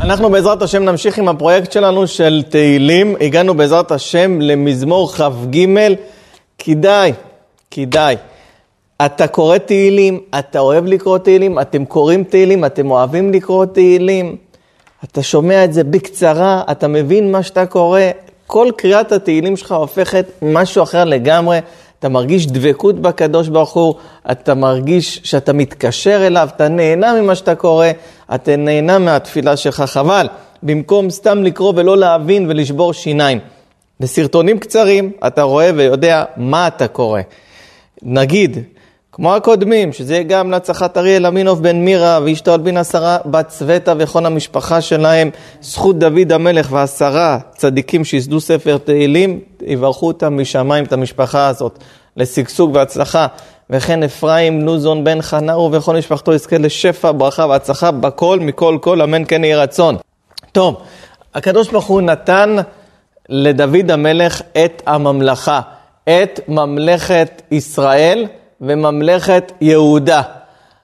אנחנו בעזרת השם נמשיך עם הפרויקט שלנו של תהילים. הגענו בעזרת השם למזמור כ"ג. כדאי, כדאי. אתה קורא תהילים, אתה אוהב לקרוא תהילים, אתם קוראים תהילים, אתם אוהבים לקרוא תהילים. אתה שומע את זה בקצרה, אתה מבין מה שאתה קורא. כל קריאת התהילים שלך הופכת משהו אחר לגמרי. אתה מרגיש דבקות בקדוש ברוך הוא, אתה מרגיש שאתה מתקשר אליו, אתה נהנה ממה שאתה קורא, אתה נהנה מהתפילה שלך, חבל. במקום סתם לקרוא ולא להבין ולשבור שיניים. בסרטונים קצרים אתה רואה ויודע מה אתה קורא. נגיד, כמו הקודמים, שזה יהיה גם להצלחת אריאל אמינוב בן מירה ואשתו אלבינה שרה בת צוותה וכל המשפחה שלהם, זכות דוד המלך ועשרה צדיקים שיסדו ספר תהילים, יברכו אותם משמיים את המשפחה הזאת לשגשוג והצלחה. וכן אפרים נוזון בן חנאו וכל משפחתו יזכה לשפע, ברכה והצלחה בכל, מכל כל, אמן כן יהי רצון. טוב, הקדוש ברוך הוא נתן לדוד המלך את הממלכה, את ממלכת ישראל. וממלכת יהודה.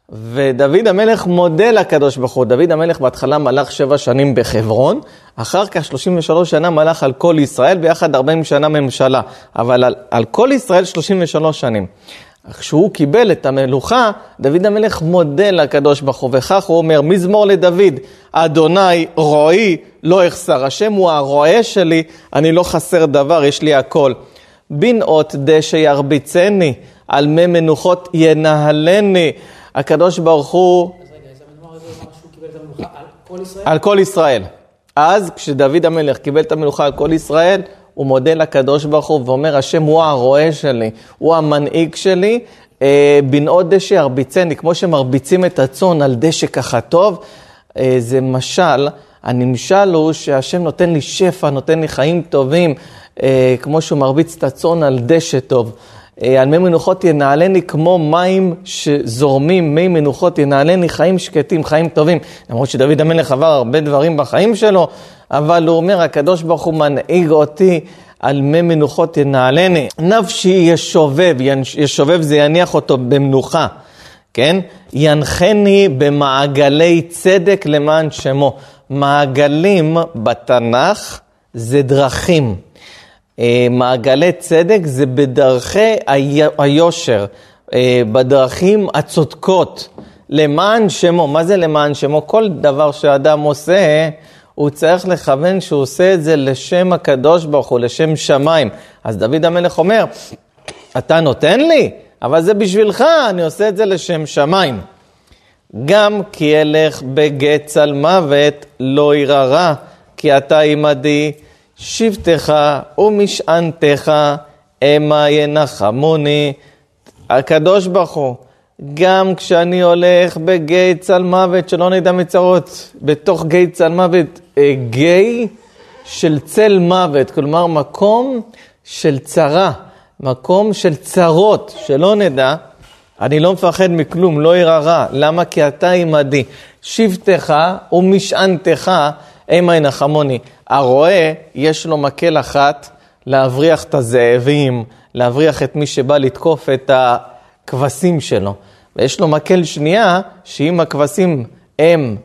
ודוד המלך מודה לקדוש ברוך הוא. דוד המלך בהתחלה מלך שבע שנים בחברון, אחר כך 33 שנה מלך על כל ישראל, ביחד 40 שנה ממשלה. אבל על, על כל ישראל 33 שנים. כשהוא קיבל את המלוכה, דוד המלך מודה לקדוש ברוך הוא, וכך הוא אומר, מזמור לדוד, אדוני רועי לא אחסר, השם הוא הרועה שלי, אני לא חסר דבר, יש לי הכל. בנאות דשא ירביצני, על מי מנוחות ינהלני. הקדוש ברוך הוא... על כל ישראל. אז כשדוד המלך קיבל את המלוכה על כל ישראל, הוא מודה לקדוש ברוך הוא ואומר, השם הוא הרועה שלי, הוא המנהיג שלי. אה, בנאות דשא ירביצני, כמו שמרביצים את הצאן על דשא ככה טוב, אה, זה משל, הנמשל הוא שהשם נותן לי שפע, נותן לי חיים טובים, אה, כמו שהוא מרביץ את הצאן על דשא טוב. אה, על מי מנוחות ינעלני כמו מים שזורמים, מי מנוחות ינעלני חיים שקטים, חיים טובים. למרות שדוד המלך עבר הרבה דברים בחיים שלו, אבל הוא אומר, הקדוש ברוך הוא מנהיג אותי על מי מנוחות ינעלני. נפשי ישובב, ישובב זה יניח אותו במנוחה, כן? ינחני במעגלי צדק למען שמו. מעגלים בתנ"ך זה דרכים. אה, מעגלי צדק זה בדרכי היושר, אה, בדרכים הצודקות, למען שמו. מה זה למען שמו? כל דבר שאדם עושה, הוא צריך לכוון שהוא עושה את זה לשם הקדוש ברוך הוא, לשם שמיים. אז דוד המלך אומר, אתה נותן לי, אבל זה בשבילך, אני עושה את זה לשם שמיים. גם כי אלך בגט צל מוות, לא ירא רע, כי אתה עמדי. שבטך ומשענתך, המה ינחמוני. הקדוש ברוך הוא, גם כשאני הולך בגיא צל מוות, שלא נדע מצרות, בתוך גיא צל מוות, אה, גיא של צל מוות, כלומר מקום של צרה, מקום של צרות, שלא נדע, אני לא מפחד מכלום, לא ירא רע. למה? כי אתה עמדי. שבטך ומשענתך המה ינחמוני. הרועה, יש לו מקל אחת להבריח את הזאבים, להבריח את מי שבא לתקוף את הכבשים שלו. ויש לו מקל שנייה, שאם הכבשים הם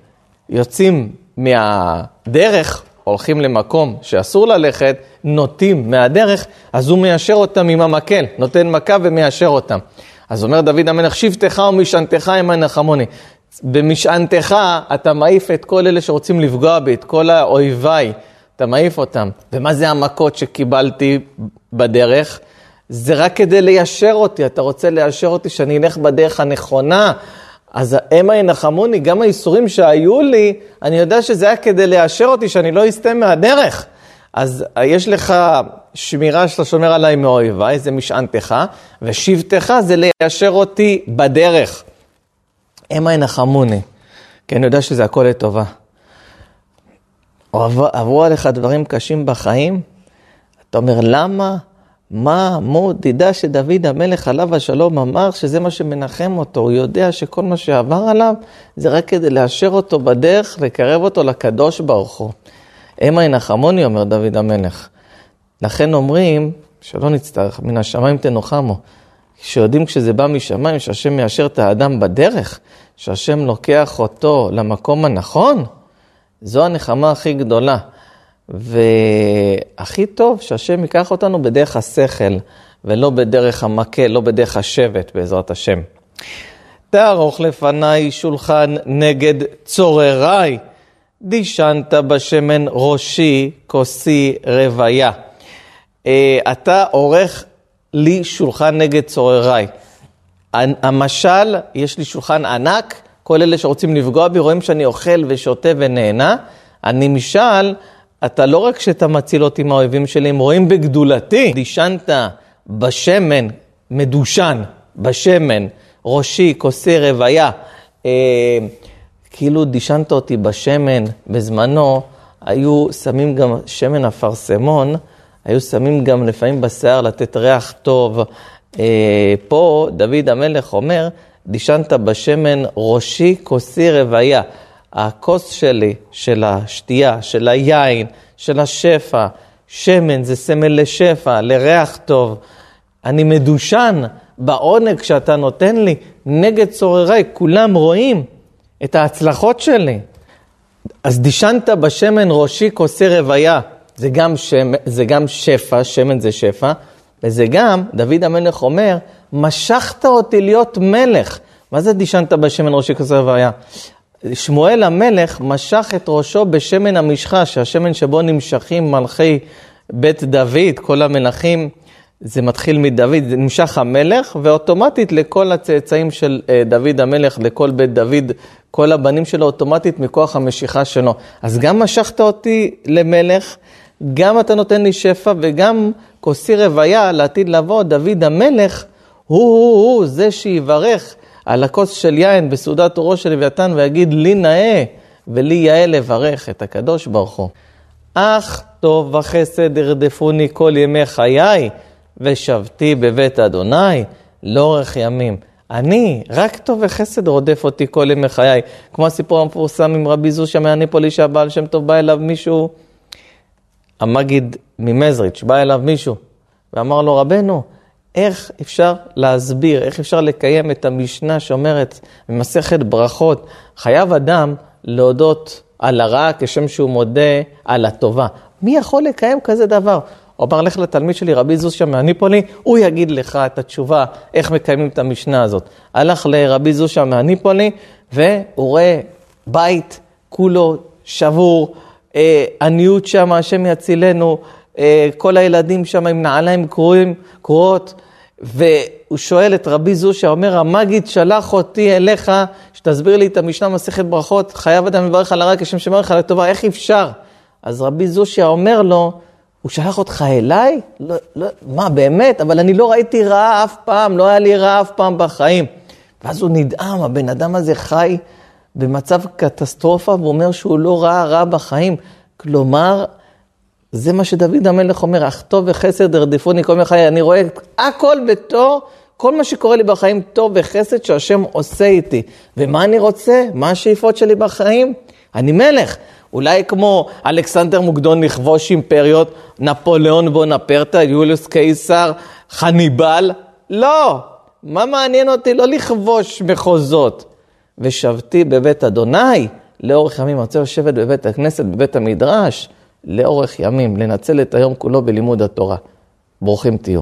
יוצאים מהדרך, הולכים למקום שאסור ללכת, נוטים מהדרך, אז הוא מיישר אותם עם המקל, נותן מכה ומיישר אותם. אז אומר דוד המלך, שבטך ומשענתך עמי נחמוני. במשענתך אתה מעיף את כל אלה שרוצים לפגוע בי, את כל האויביי, אתה מעיף אותם. ומה זה המכות שקיבלתי בדרך? זה רק כדי ליישר אותי, אתה רוצה ליישר אותי שאני אלך בדרך הנכונה. אז המה ינחמוני, גם האיסורים שהיו לי, אני יודע שזה היה כדי ליישר אותי, שאני לא אסטה מהדרך. אז יש לך שמירה שאתה שומר עליי מאויביי, זה משענתך, ושבטך זה ליישר אותי בדרך. המה ינחמוני, כי אני יודע שזה הכל לטובה. עברו עליך דברים קשים בחיים, אתה אומר, למה? מה, מו, תדע שדוד המלך עליו השלום אמר שזה מה שמנחם אותו, הוא יודע שכל מה שעבר עליו זה רק כדי לאשר אותו בדרך, לקרב אותו לקדוש ברוך הוא. המה ינחמוני, אומר דוד המלך. לכן אומרים, שלא נצטרך, מן השמיים תנוחמו. כשיודעים כשזה בא משמיים, שהשם מיישר את האדם בדרך, שהשם לוקח אותו למקום הנכון, זו הנחמה הכי גדולה. והכי טוב שהשם ייקח אותנו בדרך השכל, ולא בדרך המקל, לא בדרך השבט, בעזרת השם. תערוך לפניי שולחן נגד צורריי, דישנת בשמן ראשי, כוסי רוויה. אה, אתה עורך לי שולחן נגד צורריי. המשל, יש לי שולחן ענק, כל אלה שרוצים לפגוע בי רואים שאני אוכל ושותה ונהנה. הנמשל, אתה לא רק שאתה מציל אותי מהאויבים שלי, הם רואים בגדולתי. דישנת בשמן, מדושן, בשמן, ראשי, כוסי רוויה. אה, כאילו דישנת אותי בשמן, בזמנו היו שמים גם שמן אפרסמון, היו שמים גם לפעמים בשיער לתת ריח טוב. אה, פה דוד המלך אומר, דישנת בשמן ראשי כוסי רוויה. הכוס שלי, של השתייה, של היין, של השפע, שמן זה סמל לשפע, לריח טוב. אני מדושן בעונג שאתה נותן לי נגד צורריי, כולם רואים את ההצלחות שלי. אז דישנת בשמן ראשי כוסי רוויה, זה גם, שם, זה גם שפע, שמן זה שפע, וזה גם, דוד המלך אומר, משכת אותי להיות מלך. מה זה דישנת בשמן ראשי כוסי רוויה? שמואל המלך משך את ראשו בשמן המשחה, שהשמן שבו נמשכים מלכי בית דוד, כל המלכים, זה מתחיל מדוד, זה נמשך המלך, ואוטומטית לכל הצאצאים של אה, דוד המלך, לכל בית דוד, כל הבנים שלו אוטומטית מכוח המשיכה שלו. אז גם משכת אותי למלך, גם אתה נותן לי שפע, וגם כוסי רוויה לעתיד לבוא, דוד המלך, הוא הוא הוא זה שיברך על הכוס של יין בסעודת אורו של לוויתן ויגיד לי נאה ולי יאה לברך את הקדוש ברוך הוא. אך טוב וחסד ירדפוני כל ימי חיי ושבתי בבית אדוני לאורך ימים. אני, רק טוב וחסד רודף אותי כל ימי חיי. כמו הסיפור המפורסם עם רבי זושה מהניפולי שהבעל שם טוב בא אליו מישהו, המגיד ממזריץ', בא אליו מישהו ואמר לו, רבנו, איך אפשר להסביר, איך אפשר לקיים את המשנה שאומרת במסכת ברכות, חייב אדם להודות על הרע כשם שהוא מודה על הטובה. מי יכול לקיים כזה דבר? הוא אמר, לך לתלמיד שלי, רבי זושה מהניפולי, הוא יגיד לך את התשובה, איך מקיימים את המשנה הזאת. הלך לרבי זושה מהניפולי, והוא רואה בית כולו שבור, אה, עניות שם, השם יצילנו, כל הילדים שם עם נעליים קרועים, קרועות, והוא שואל את רבי זושה, אומר, המגיד שלח אותי אליך, שתסביר לי את המשנה מסכת ברכות, חייב אדם לברך על הרע כשם שמר לך לטובה, איך אפשר? אז רבי זושה אומר לו, הוא שלח אותך אליי? לא, לא, מה, באמת? אבל אני לא ראיתי רעה אף פעם, לא היה לי רעה אף פעם בחיים. ואז הוא נדהם, הבן אדם הזה חי במצב קטסטרופה, והוא אומר שהוא לא ראה רע בחיים. כלומר, זה מה שדוד המלך אומר, אך טוב וחסד ירדפוני כל מיני אני רואה הכל בתור, כל מה שקורה לי בחיים טוב וחסד שהשם עושה איתי. ומה אני רוצה? מה השאיפות שלי בחיים? אני מלך. אולי כמו אלכסנדר מוקדון לכבוש אימפריות, נפוליאון בונפרטה, יוליוס קיסר, חניבל? לא. מה מעניין אותי? לא לכבוש מחוזות. ושבתי בבית אדוני, לאורך ימים רוצה לשבת בבית הכנסת, בבית המדרש. לאורך ימים, לנצל את היום כולו בלימוד התורה. ברוכים תהיו.